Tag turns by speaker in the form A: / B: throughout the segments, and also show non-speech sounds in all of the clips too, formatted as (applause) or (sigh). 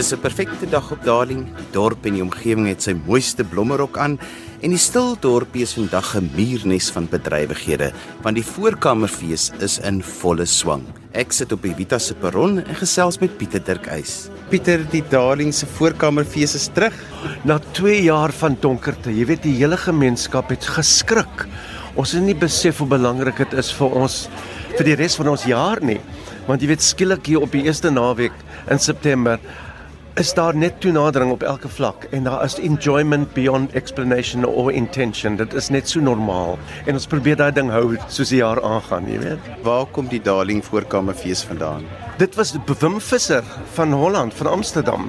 A: Dis 'n perfekte dag op Darling. Die dorp en die omgewing het sy mooiste blommerok aan en die stil dorpie is vandag 'n muurnes van bedrywighede, want die voorkamerfees is in volle swang. Ek sit op die Vita se perron en gesels met Pieter Dirk Eis. Pieter, die Darling se voorkamerfees is terug.
B: Na 2 jaar van donkerte, jy weet die hele gemeenskap het geskrik. Ons het nie besef hoe belangrik dit is vir ons vir die res van ons jaar nie. Want jy weet skielik hier op die eerste naweek in September is daar net toenadering op elke vlak en daar is enjoyment beyond explanation or intention. Dit is net so normaal en ons probeer daai ding hou soos die jaar aangaan, jy weet.
A: Waar kom die Darling voorkamerfees vandaan?
B: Dit was Wim Visser van Holland, van Amsterdam.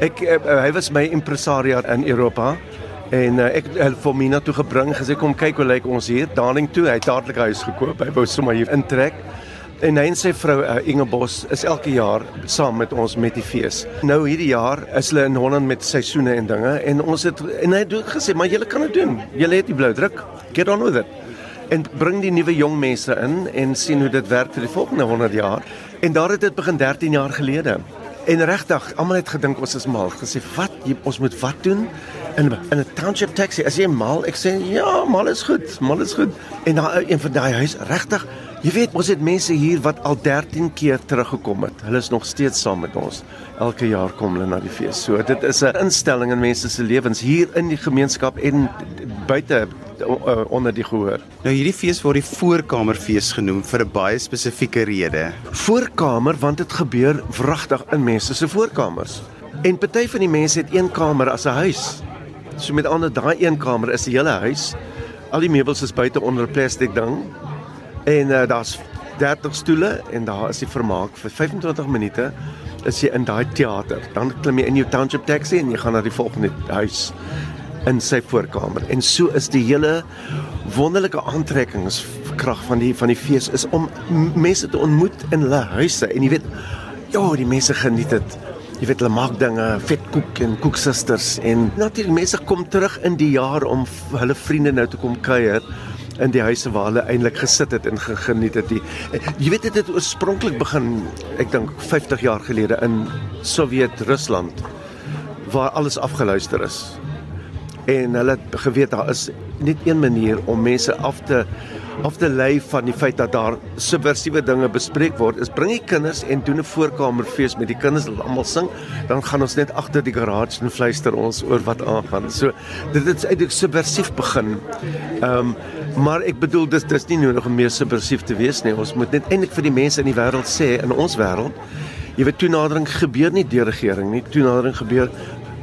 B: Ek uh, hy was my impresario in Europa en uh, ek het vir Mina toe gebring gesê kom kyk hoe lyk ons hier Darling toe. Hy het dadelik huis gekoop. Hy wou sommer hier intrek. En hy en sy vrou uh, Inge Bos is elke jaar saam met ons met die fees. Nou hierdie jaar is hulle in Holland met seisoene en dinge en ons het en hy het ook gesê maar julle kan dit doen. Julle het die blou druk. Get on with it. En bring die nuwe jong mense in en sien hoe dit werk vir die volgende 100 jaar. En daar het dit begin 13 jaar gelede. En regtig, almal het gedink ons is mal. Gesê, "Wat? Jy, ons moet wat doen?" In in 'n township taxi. As jy mal, ek sê, "Ja, mal is goed. Mal is goed." En daar een van daai huis, regtig, Jy weet, ons het mense hier wat al 13 keer teruggekom het. Hulle is nog steeds saam met ons. Elke jaar kom hulle na die fees. So dit is 'n instelling in mense se lewens hier in die gemeenskap en buite onder die gehoor.
A: Nou hierdie fees word die voorkamerfees genoem vir 'n baie spesifieke rede.
B: Voorkamer want dit gebeur wragtig in mense se voorkamers. En party van die mense het een kamer as 'n huis. So met ander daai een kamer is 'n hele huis. Al die meubels is buite onder 'n plastiek ding En uh, daar's 30 stoele en daar is die vermaak vir 25 minute is jy in daai teater. Dan klim jy in jou township taxi en jy gaan na die volgende huis in sy voorkamer. En so is die hele wonderlike aantrekkingskrag van die van die fees is om mense te ontmoet in hulle huise en jy weet ja, die mense geniet dit. Jy weet hulle maak dinge, vetkoek en koeksusters en natuurlik mense kom terug in die jaar om hulle vriende nou te kom kuier in die huise waar hulle eintlik gesit het en geniet het. Die, jy weet dit het oorspronklik begin ek dink 50 jaar gelede in Sowjet-Rusland waar alles afgeluister is. En hulle het geweet daar is net een manier om mense af te of te lei van die feit dat daar subversiewe dinge bespreek word is bring die kinders en doen 'n voorkamerfees met die kinders wat almal sing dan gaan ons net agter die garage en fluister ons oor wat aangaan so dit het eintlik subversief begin ehm um, maar ek bedoel dis dis nie nodig om meer subversief te wees nie ons moet net eintlik vir die mense in die wêreld sê in ons wêreld jy weet toenadering gebeur nie deur regering nie toenadering gebeur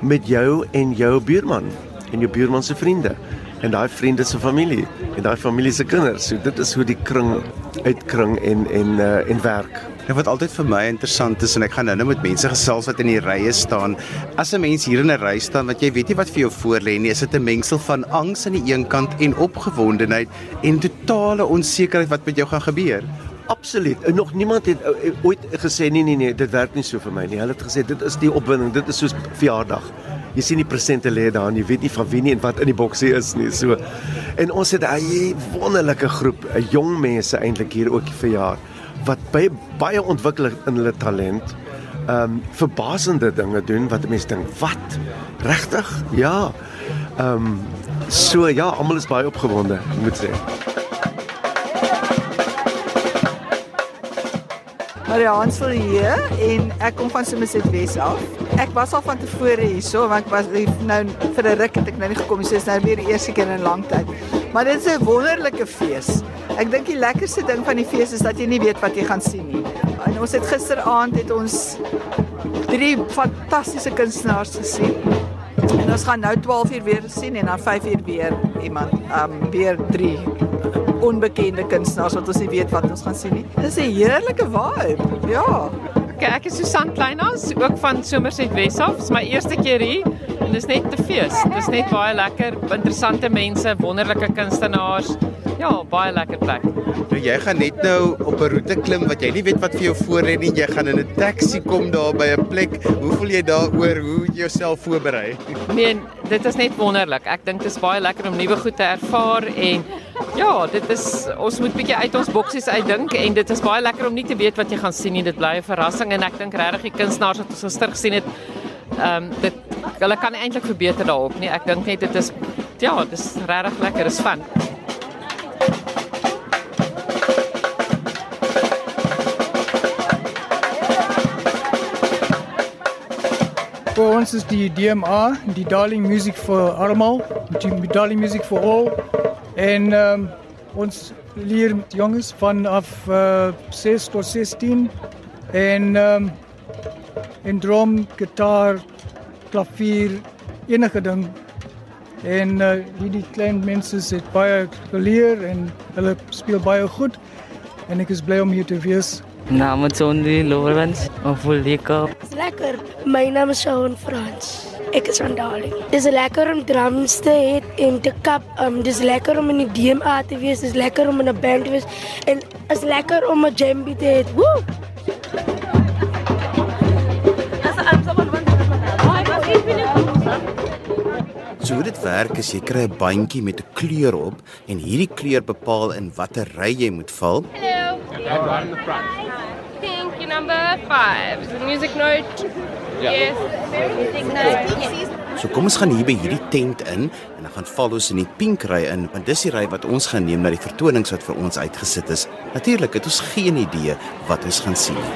B: met jou en jou buurman en jou buurman se vriende en daai vriende se familie en daai familie se kinders. So dit is hoe die kring uitkring en en uh, en werk.
A: En wat altyd vir my interessant is en ek gaan nou net met mense gesels wat in die rye staan. As 'n mens hier in 'n ry staan wat jy weet nie wat vir jou voorlê nie, is dit 'n mengsel van angs aan die een kant en opgewondenheid en totale onsekerheid wat met jou gaan gebeur.
B: Absoluut. Nog niemand het uh, ooit gesê nee nee nee, dit werk nie so vir my nie. Hulle het gesê dit is die opwinding, dit is soos verjaardag jy sien die presente lê daar en jy weet nie van wie nie en wat in die boksie is nie. So en ons het 'n wonderlike groep, 'n jong mense eintlik hier ook verjaar wat baie baie ontwikkel in hulle talent. Ehm um, verbasende dinge doen wat mense dink, "Wat? Regtig?" Ja. Ehm um, so ja, almal is baie opgewonde, moet sê.
C: Marians vir hier en ek kom van Somerset Wes af. Ek was al van tevore hierso want ek was nou vir 'n ruk het ek nou nie gekom nie. So is nou weer die eerste keer in 'n lang tyd. Maar dit is 'n wonderlike fees. Ek dink die lekkerste ding van die fees is dat jy nie weet wat jy gaan sien nie. En ons het gisteraand het ons drie fantastiese kunstenaars gesien. En ons gaan nou 12 uur weer sien en dan 5 uur weer iemand, ehm um, weer 3 onbekende kunstenaars wat ons nie weet wat ons gaan sien nie. Dis 'n heerlike vibe. Ja.
D: Okay, ek is Susan Kleinhans, ook van Somerset Wesaf. Dis my eerste keer hier en dis net te fees. Dis net baie lekker, interessante mense, wonderlike kunstenaars. Ja, baie lekker plek.
A: Nou jy gaan net nou op 'n roete klim wat jy nie weet wat vir jou voorlê nie. Jy gaan in 'n taxi kom daar by 'n plek. Hoe voel jy daaroor? Hoe jy jouself voorberei? (laughs)
D: Nee, dit is net wonderlik. Ek dink dit is baie lekker om nuwe goed te ervaar en ja, dit is ons moet bietjie uit ons boksies uitdink en dit is baie lekker om nie te weet wat jy gaan sien nie. Dit bly 'n verrassing en ek dink regtig die kunstenaars wat ons gister gesien het Ehm um, dit hulle kan eintlik verbeter daarop nie. Ek dink net dit is ja, dit is regtig lekker, is fun.
E: Ons is die DMA, die Darling Music for Almal, die Darling Music for All. En um, ons leer jongens vanaf uh, 6 tot 16. En, um, en drum, gitaar, klavier, enige ding. En uh, hierdie klein mense het baie geleer en hulle speel baie goed. En ek is bly om hier te wees.
F: Naam is Sondi Lawrence of lekker.
G: Dis lekker. My naam is Shaun Frans. Ek is van Darling. Dis lekker om drums te hê en te kap. Um, dis lekker om in die DMA te wees. Dis lekker om in 'n band te wees en is lekker om 'n jambi te hê. Woe!
A: So hoe dit werk is jy kry 'n bandjie met 'n kleur op en hierdie kleur bepaal in watter ry jy moet val.
H: Hello. Pink, your number five. Is the music note? Yes. Music note.
A: So kom ons gaan hier by hierdie tent in en dan gaan val ons in die pink ry in want dis die ry wat ons gaan neem na die vertonings wat vir ons uitgesit is. Natuurlik het ons geen idee wat ons gaan sien nie.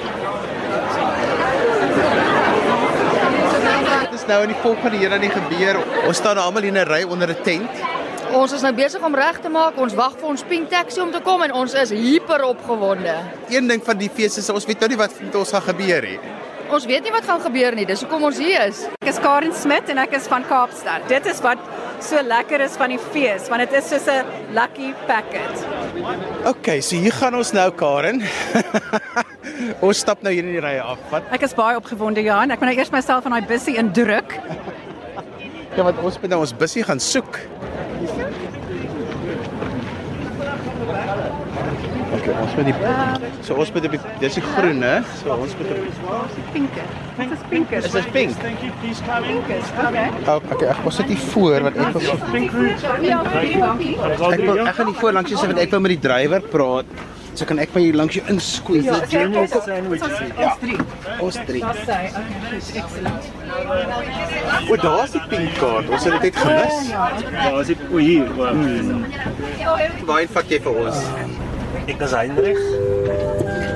I: Dit is nou in die volgende hier aan die gebeur. Ons staan almal in 'n ry onder 'n tent.
J: Ons is nou besig om reg te maak. Ons wag vir ons pink taxi om te kom en ons is hyper opgewonde.
I: Een ding van die fees is ons weet nou nie wat met ons gaan gebeur nie.
J: Ons weet nie wat gaan gebeur nie. Dis hoekom ons hier is.
K: Ek is Karen Smit en ek is van Kaapstad. Dit is wat so lekker is van die fees, want dit is soos 'n lucky packet.
I: OK, so hier gaan ons nou Karen. (laughs) ons stap nou hier in die ry af. Wat?
K: Ek is baie opgewonde ja, en ek moet nou eers myself in daai bussie indruk.
I: Ja, want ons moet nou ons bussie gaan soek. Okay, ons moet die So ons moet op die dis die groen hè. So ons moet op
K: die pinke. Dit is pinke.
I: Is dit pink?
K: Thank you, please come in. Okay.
I: Oh, okay, ek was dit hier voor want ek wil so
K: Pink route.
I: Ek wil ek gaan nie voor langs jou sit want ek wil met die drywer praat. So kan ek by jou langs jou insqueeze.
K: Ja,
I: Ja,
K: okay, sandwiches. Ons drie.
I: ons drie.
K: Daar's sy. Okay, goed, excellent.
I: O, daar's die pink kaart. Ons het dit net gemis.
L: Daar is dit o hier.
I: Waar vat jy vir ons?
L: Ek is Heinrich.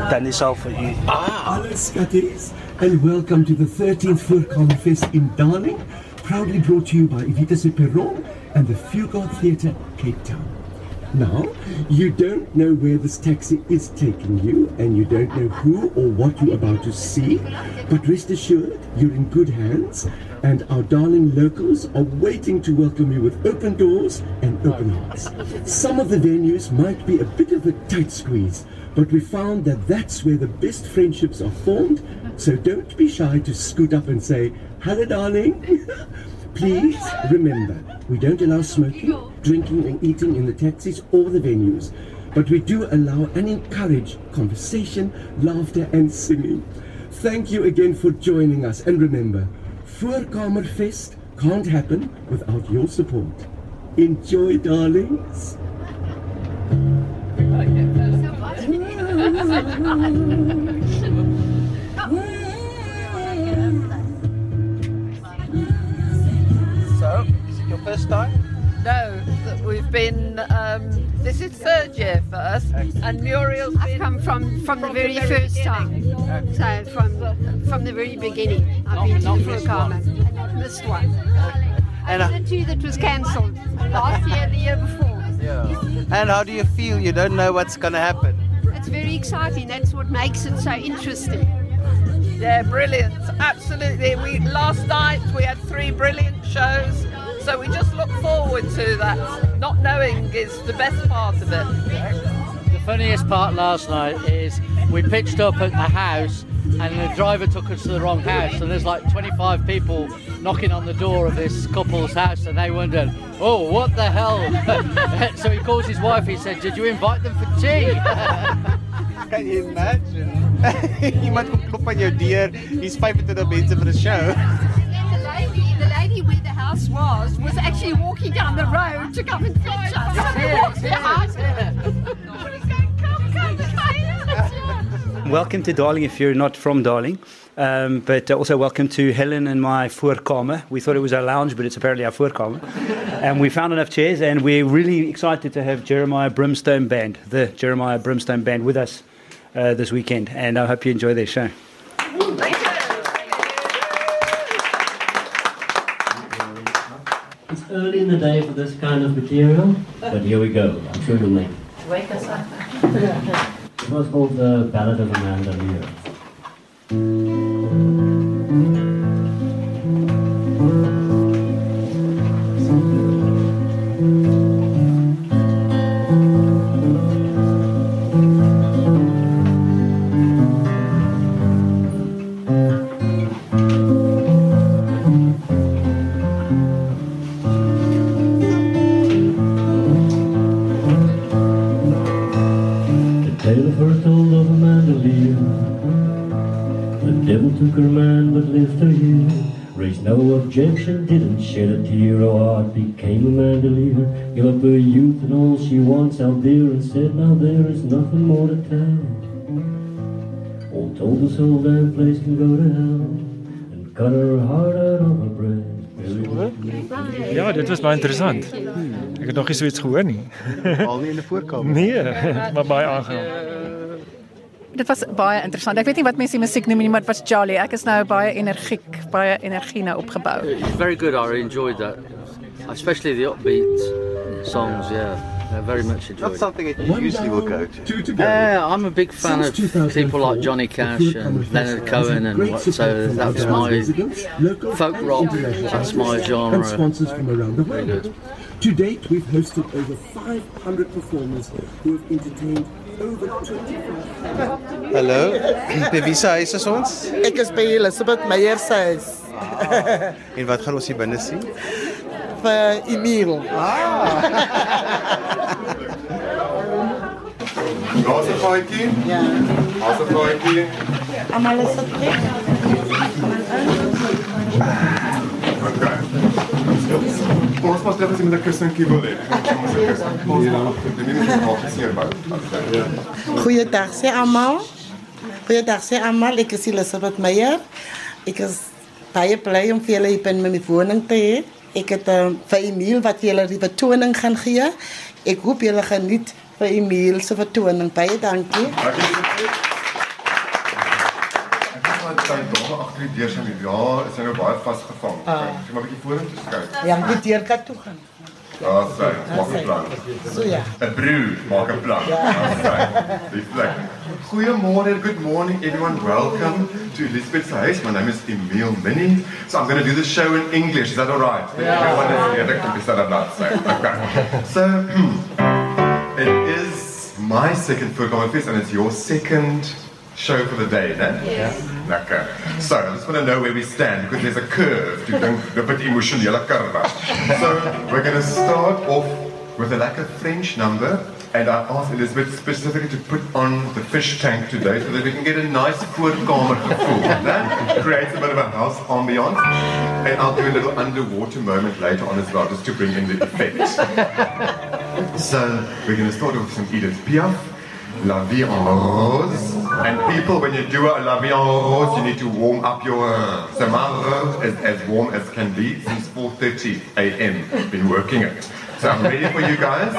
L: Dan is al vir u.
I: Ah,
M: Scotties, and welcome to the 13th Voorkamer Fest in Darling, proudly brought to you by Evita Perron and the Fugard Theatre, Cape Town. Now, you don't know where this taxi is taking you, and you don't know who or what you're about to see, but rest assured, you're in good hands, and our darling locals are waiting to welcome you with open doors and open hearts. Some of the venues might be a bit of a tight squeeze, but we found that that's where the best friendships are formed, so don't be shy to scoot up and say, Hello, darling. (laughs) Please remember, we don't allow smoking, drinking, and eating in the taxis or the venues, but we do allow and encourage conversation, laughter, and singing. Thank you again for joining us, and remember, Voorkamerfest can't happen without your support. Enjoy, darlings. (laughs)
I: first time?
N: No, we've been. Um, this is third year for us, and Muriel's
O: I've come from from the very first time. So from from the very beginning, I've been to the Furkama and not missed one.
I: And,
O: Only the two that was cancelled last year, the year before.
I: Yeah. And how do you feel? You don't know what's going to happen.
O: It's very exciting. That's what makes it so interesting.
N: Yeah, brilliant. Absolutely. We last night we had three brilliant shows, so we just look forward to that. Not knowing is the best part of it.
P: The funniest part last night is we pitched up at a house and the driver took us to the wrong house and there's like 25 people knocking on the door of this couple's house and they wondered, oh, what the hell? (laughs) so he calls his wife, he said, did you invite them for tea? (laughs)
I: Can you imagine? Iemand kom klop aan jou deur. Hier's 25 mense vir 'n show. (laughs)
O: The lady, the lady where the house was, was actually walking down the road to come and fetch us.
Q: Welcome to Darling if you're not from Darling. Um, but uh, also welcome to Helen and my voorkamer. We thought it was our lounge, but it's apparently our voorkamer. (laughs) and we found enough chairs, and we're really excited to have Jeremiah Brimstone Band, the Jeremiah Brimstone Band, with us uh, this weekend. And I hope you enjoy their show.
R: Early in the day for this kind of material, but here we go. I'm sure you'll make it.
S: Wake us up.
R: It was called the Ballad of Amanda Lear. Wants out there and said, Now there is nothing more to tell. All told this whole damn place can go to hell and cut her heart out of her breast.
T: Ja, dit was baie interessant. Ek het nog nie so iets gehoor nie.
I: Al nie in 'n voorkamer.
T: Nee, (laughs) maar baie aangenaam.
K: Dit was baie interessant. Ek weet nie wat mense die musiek noem nie, maar dit was jolly. Ek is nou baie energiek, baie energie nou opgebou.
P: Very good. I enjoyed that, especially the upbeat songs. Yeah, I very much enjoyed.
I: Not something that you usually will go to.
P: Yeah, I'm a big fan of people like Johnny Cash and Leonard Cohen, and what, so that was my folk rock. That's my
M: and
P: genre.
M: sponsors from around the
P: Very
M: world.
P: good.
M: To date, we've hosted over 500 performers who have entertained over 25.
I: Hallo. By wie se huis is ons?
U: Ek is by Elizabeth Meyer se huis.
I: En wat gaan ons hier binne sien?
U: Vir Emil.
V: Daar's 'n gaatjie.
U: Ja.
V: Daar's 'n gaatjie.
U: Almal is op plek.
V: Okay. Ons moet net met 'n kussentjie wil hê. Ons het 'n kussentjie. Ja, dit is nie nog seer by.
U: Goeiedag sê almal. Goeiedag sê almal. Ek is Elizabeth Meyer. Ek is baie bly om vir julle hier in my woning te hê. Ek het um, vir Emil wat julle die betoning gaan gee. Ek hoop julle geniet vir Emil se betoning. Baie dankie.
V: Sy dogter agter die deur sy ja, is hy nou baie vasgevang.
U: Ah.
V: Sy maar 'n bietjie vorentoe skuif.
U: Ja, moet deur kat toe gaan.
V: Daar sê, maak 'n plan.
U: So ja.
V: 'n Broer, maak 'n plan. Daar sê. Plek. Goeiemôre, good morning everyone. Welcome to Elizabeth's house. My name is Emil Minnie. So I'm going to do the show in English. Is that all right?
U: Yeah.
V: Everyone is here. That is that not so. Okay. So (clears throat) it is my second Voorkomen Fest and it's your second show for the day, no?
U: Yes.
V: So I just want to know where we stand because there's a curve (laughs) curve. So we're going to start off with a like a French number and I asked Elizabeth specifically to put on the fish tank today so that we can get a nice voorkamer gevoel. That creates a bit of a house ambiance. And I'll do a little underwater moment later on as well just to bring in the effect. So we're going to start off with some Edith Piaf. La Vie en Rose. And people, when you do a La Vie en Rose, you need to warm up your... Uh, rose is as warm as can be since 4.30 a.m. Been working it. So I'm ready for you guys.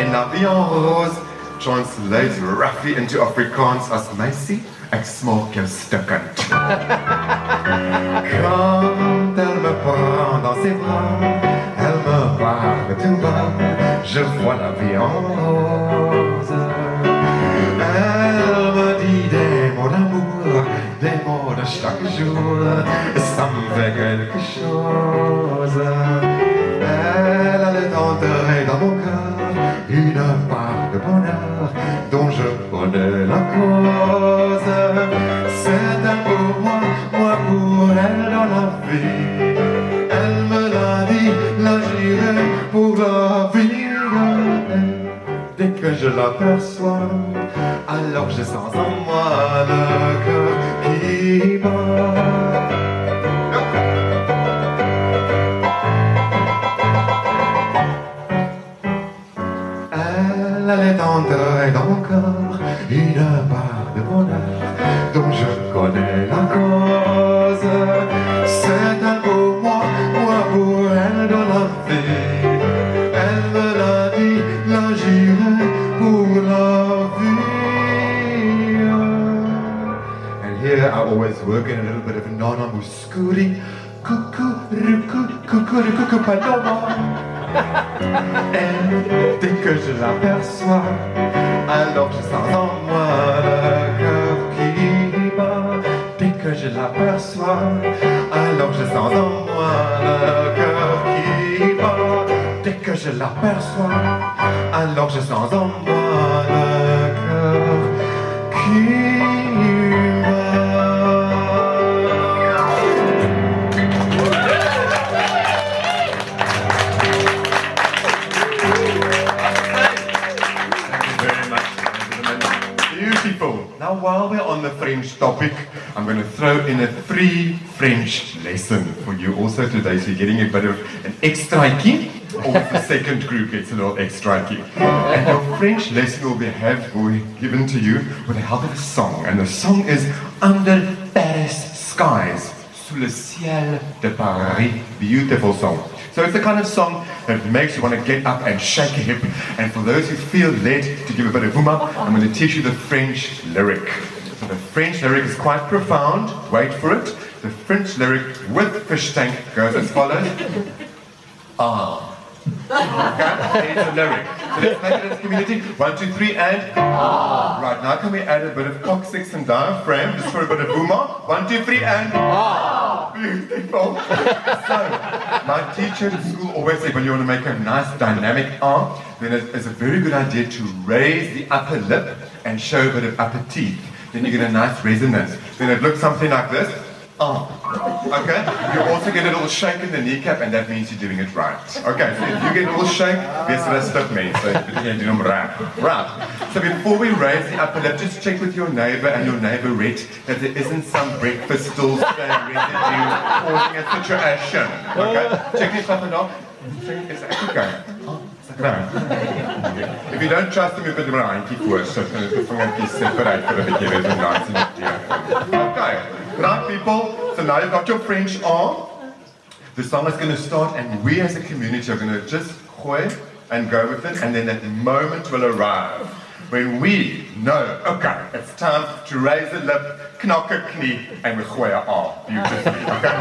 V: And La Vie en Rose translates roughly into Afrikaans as Meisie, ek smaak jou stukkend. Quand elle me prend dans ses bras, elle me parle tout bas, je vois la vie en rose. Chaque jour, ça me fait quelque chose. Elle a le tendresse dans mon cœur, une part de bonheur dont je connais la cause. C'est un pour moi, moi pour elle dans la vie. Elle me l'a dit, là pour la vie. Dès que je l'aperçois, alors je sens en moi le cœur. Elle a les tendres dans mon corps, une part de bonheur dont je connais la dès que je l'aperçois, alors je sens en moi le cœur qui bat. Dès que je l'aperçois, alors je sens en moi le cœur qui bat. Dès que je l'aperçois, alors je sens en moi while we're on the French topic, I'm going to throw in a free French lesson for you also today. So you're getting a bit of an extra key. Or the second group gets a little extra key. And your French lesson will be have will be given to you with the help of a song. And the song is Under Paris Skies. Sous le ciel de Paris. Beautiful song. So it's the kind of song that makes you want to get up and shake a hip. And for those who feel led to give a bit of boom I'm going to teach you the French lyric. So the French lyric is quite profound. Wait for it. The French lyric with fish tank goes as follows. (laughs) Ah. Okay, it's a lyric. So let's make it as community. One, two, three, and ah. Right, now can we add a bit of coccyx and diaphragm just for a bit of boom up? One, two, three, and ah. Beautiful. (laughs) so, my teacher at school always said when you want to make a nice dynamic arm, then it- it's a very good idea to raise the upper lip and show a bit of upper teeth. Then you get a nice resonance. Then it looks something like this. Oh. Okay? You also get a little shake in the kneecap, and that means you're doing it right. Okay, so if you get a little shake, guess what a stip means. So you can do them right. So before we raise the upper lip, just check with your neighbor and your neighborette that there isn't some breakfast stool stand residue causing a situation. Okay? Check this up and down. Is okay? If you don't trust them, you put them on handjie voor, so kan het vingertjies separate 'n bietjie resonansie met jou. Okay. Right people, so now you've got your French on. The song is going to start and we as a community are going to just gooi and go with it and then that moment will arrive when we know, okay, it's time to raise the lip, knock a knee, and we gooi 'n arm. Beautifully, okay?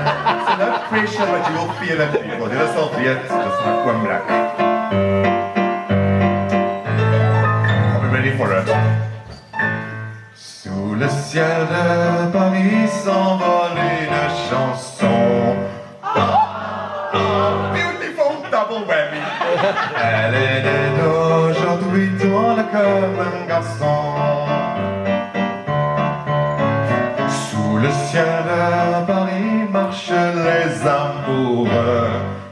V: So no pressure, but you will feel it. Wil dit sal weet, dis my oomblik. Sous le ciel de Paris s'envole une chanson. Ah, ah, beautiful double. Elle est née aujourd'hui dans le cœur d'un garçon. Sous le ciel de Paris marchent les amoureux.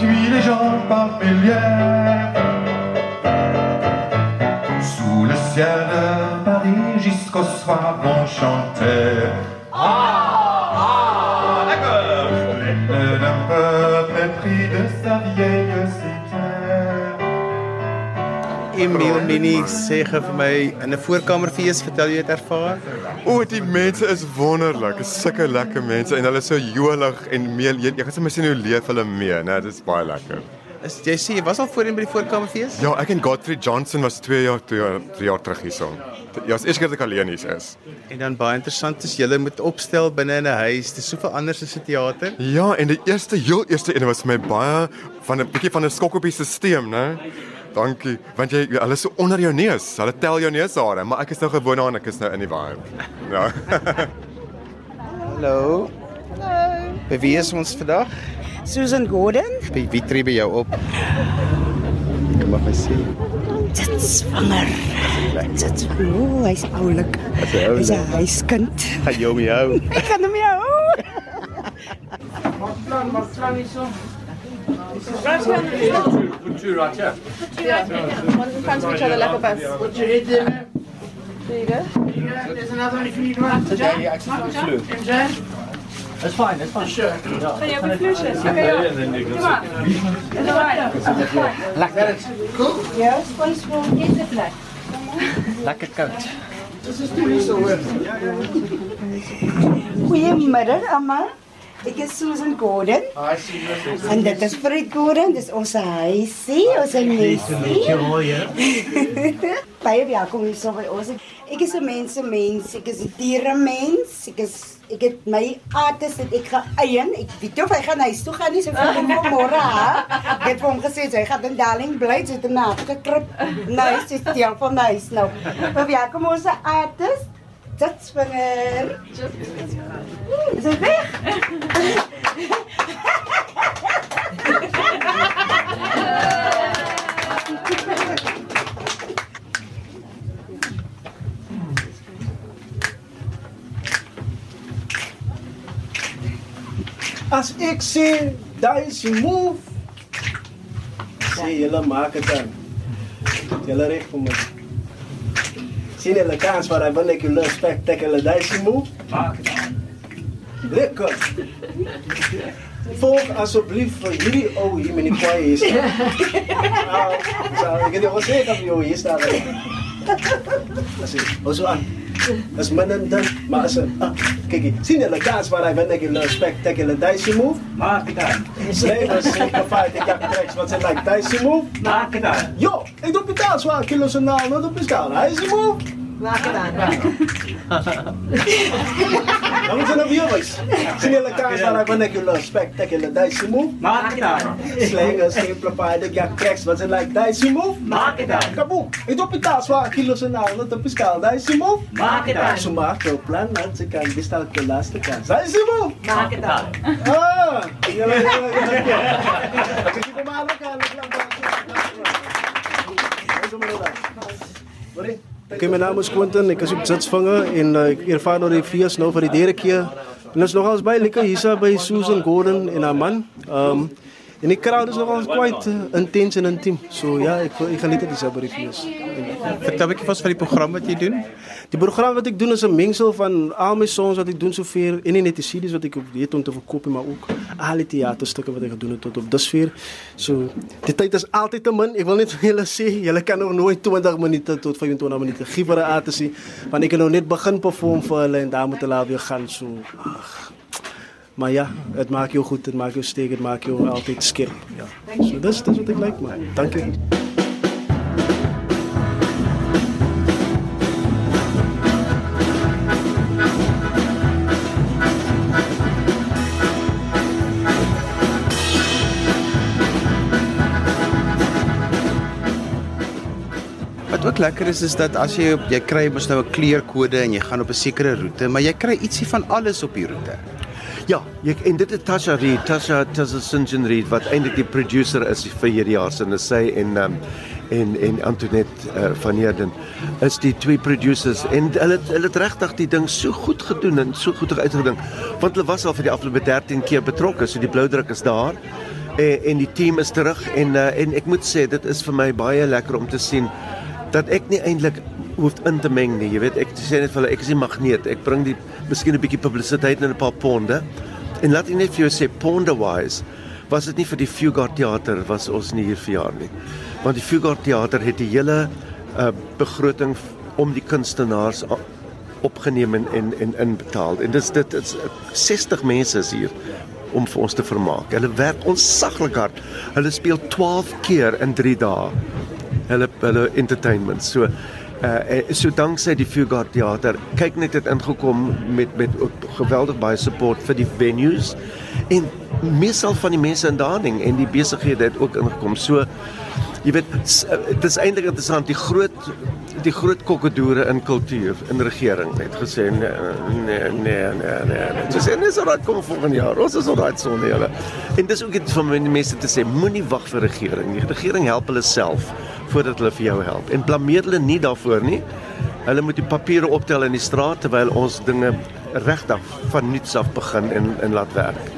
V: Puis les gens par milliers. Sous le ciel de Paris, jusqu'au soir vont chanter. Ah,
A: Emil Minnie sê gou vir my in 'n voorkamerfees vertel jy dit ervaar?
V: O, die mense is wonderlik. Is sulke lekker mense en hulle is so jolig en mee jy, jy gaan sommer sien hoe leef hulle mee, né? Dit is baie lekker.
A: Is jy sê jy was al voorheen by die voorkamerfees?
V: Ja, ek en Godfrey Johnson was 2 jaar 2 jaar, 3 jaar terug hierso. Ja, is eers keer dat ek alleen hier is.
A: En dan baie interessant is julle moet opstel binne in 'n huis. Dis soveel anders as 'n teater.
V: Ja, en die eerste heel eerste een was vir my baie van 'n bietjie van 'n skok op die stelsel, né? Dankie. Want jy hulle is so onder jou neus. Hulle tel jou neushare, maar ek is nou gewoond daaraan, ek is nou in die vibe. (laughs) Ja.
A: Hallo.
W: Hallo.
A: By wie is ons vandag?
W: Susan Gordon.
A: By wie tree by jou op? Kom maar sê.
W: Dit swanger. Dit swanger. O, hy's oulik.
A: Hy's
W: 'n huiskind.
A: Gaan jou met jou.
W: Ek gaan hom jou.
S: Wat plan, Right here the
L: Put two right here.
K: Put two right here. One in front of each other like a bus.
L: Put your head them? There
K: you go.
L: There's another one if you need one.
K: Today,
L: yeah, actually, flew. MJ? That's fine, that's fine. Sure.
K: Yeah. You have a flution. Okay, Come on. It's alright. Like
L: that. Cool?
K: Yes, once more. Get the. Like
L: a goat.
K: This is too easy.
W: Goeiemiddag, allemaal. Ek is Susan Gordon.
L: Hi Susan.
W: En dit is Fred Gordon, dis ons huisie, ons nesie. (laughs) Baie welkom hier so by ons. Ek is 'n mens, 'n mens, ek is 'n diere mens. Ek is ek het my artes het ek geëien. Ek weet of hy gaan huis toe gaan nie, so vir hom môre. ha. Ek het hom gesê hy gaan in Darling bly, sit in 'n afgekrip. Nice, dis die van nice nou. Maar welkom ons artes. dat zwanger. Is het weg.
X: Als ik zie dat is move, zie jullie maken dan. Jullie recht voor me. Sinelekaan waar ik een spectaculaire dijsimoe. Maak het aan. Lekker. Volg alsjeblieft voor jullie oh hier mijn kwaai is. Nou, ik heb het ook zeker van je hier staan. Dat is het. Zo aan? As manandan, een Ah, kiki. Sini la dance waar hij van ik een spectacular dicey move. Maak het aan. Slaven simplified, ik heb tracks wat zijn like dicey move. Maak het aan. Yo, ik doe betaal zwaar kilo's en naal, dat move. Nakita na. viewers, sinilagkas para vernacular spectacular dicey move. Nakita. Slang simplified cracks, text was like dicey move. Het Kabu, ito pitas wa kilos na ano to piskal dicey move. Nakita. Sumakto plan at ze kan bistal ko last ka. Dicey move. aan. Ah, tingnan Ik Kasi kumalo ik lang lang. Ano mo na? Bore. Oké, mijn naam is Quentin, ik is op Zetsvanger en uh, ik ervaar door de VS nou voor de derde keer. En dat is nogal eens bij lekker hier bij Susan Gordon en haar man. Um, en die crowd is nogal quite uh, intens en intiem. So ja, ik, ik geniet het hier bij de VS.
A: Vertel 'n bietjie vas van die program wat jy doen.
X: Die program wat ik doe is een mengsel van al mijn songs wat ik doe zoveel. En niet net de CD's wat ik ook weet om te verkopen, maar ook alle theaterstukken wat ik gedoen heb tot op dusver. So, die tijd is altijd te min. Ik wil niet (laughs) van jullie zeggen, jullie kan nog nooit 20 minuten tot 25 minuten geven voor een artisie. Want ik heb nog net begin performen voor hulle en daar moeten laten weer gaan. So, ach. Maar ja, het maakt jou goed, het maakt jou sterk, het maakt jou altijd scherp. Ja. So, dat is wat ik like, man. Dank je.
A: Lekker is is dat as jy jy kry mos nou 'n kleurkode en jy gaan op 'n sekere roete, maar jy kry ietsie van alles op die roete.
B: Ja, jy, en dit is Tasha Reed, Tasha Tasha Sinjin Reed wat eintlik die producer is vir hierdie jaar. Se en sy en um, en en Antoinette uh, van Heerden is die twee producers. En hulle hulle het regtig die ding so goed gedoen en so goed uitgedink want hulle was al vir die afgelope 13 keer betrokke so die bloudruk is daar en, en die team is terug. En uh, en ek moet sê dit is vir my baie lekker om te sien dat ek nie eintlik hoef in te meng nie. Jy weet, ek sê net vir hulle ek is die magneet. Ek bring die miskien 'n bietjie publisiteit en 'n paar ponde. En laat net vir jou sê ponde wise was dit nie vir die Fugard teater was ons nie hier vir jaar nie. Want die Fugard teater het die hele uh, begroting om die kunstenaars opgeneem en en en inbetaal. En dis dit is uh, 60 mense is hier om vir ons te vermaak. Hulle werk onsaglik hard. Hulle speel 12 keer in 3 dae. Hulle hulle entertainment. So uh so danksy die Fugard teater kyk net het ingekom met met ook geweldig baie support vir die venues en meestal van die mense in Darling en die besighede het ook ingekom. So jy weet dit is eintlik interessant die groot die groot kokkedoere in kultuur in regering het gesê nee nee nee nee nee. Dis en dis alraai kom volgende jaar. Ons is alraai sonder julle. En dis ook iets van mense te sê moenie wag vir regering. Die regering help hulle self voordat hulle vir jou help. En blameer hulle nie daarvoor nie. Hulle moet die papiere optel in die straat terwyl ons dinge regtig van nuuts af begin en en laat werk.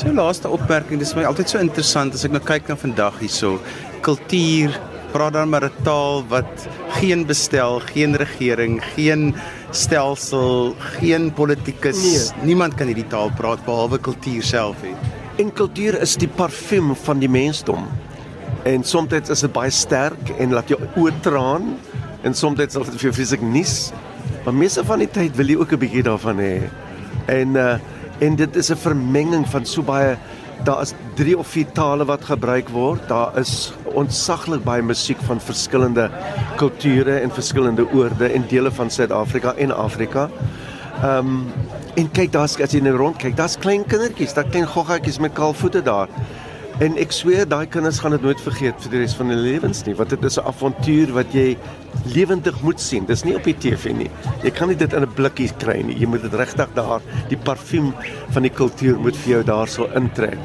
A: So laaste opmerking, dis my altyd so interessant as ek nou kyk na vandag hierso. Kultuur, praat dan maar 'n taal wat geen bestel, geen regering, geen stelsel, geen politikus, nee. niemand kan hierdie taal praat behalwe kultuur self hê.
B: En kultuur is die parfuum van die mensdom. En soms is dit baie sterk en laat jou oë traan en soms is dit vir jou fisiek nies. Maar meeste van die tyd wil jy ook 'n bietjie daarvan hê. En uh en dit is 'n vermenging van so baie daar is 3 of 4 tale wat gebruik word. Daar is ontsaglik baie musiek van verskillende kulture en verskillende oorde en dele van Suid-Afrika en Afrika. Ehm um, en kyk daar's as jy nou rond kyk, daar's klein kindertjies, daar klein goggatjies met kaal voete daar. En ek sweer daai kinders gaan dit nooit vergeet vir die res van hulle lewens nie, want dit is 'n avontuur wat jy lewendig moet sien. Dis nie op die TV nie. Jy kan nie dit in 'n blikkie kry nie. Jy moet dit regtig daar, die parfuum van die kultuur moet vir jou daarso intrek.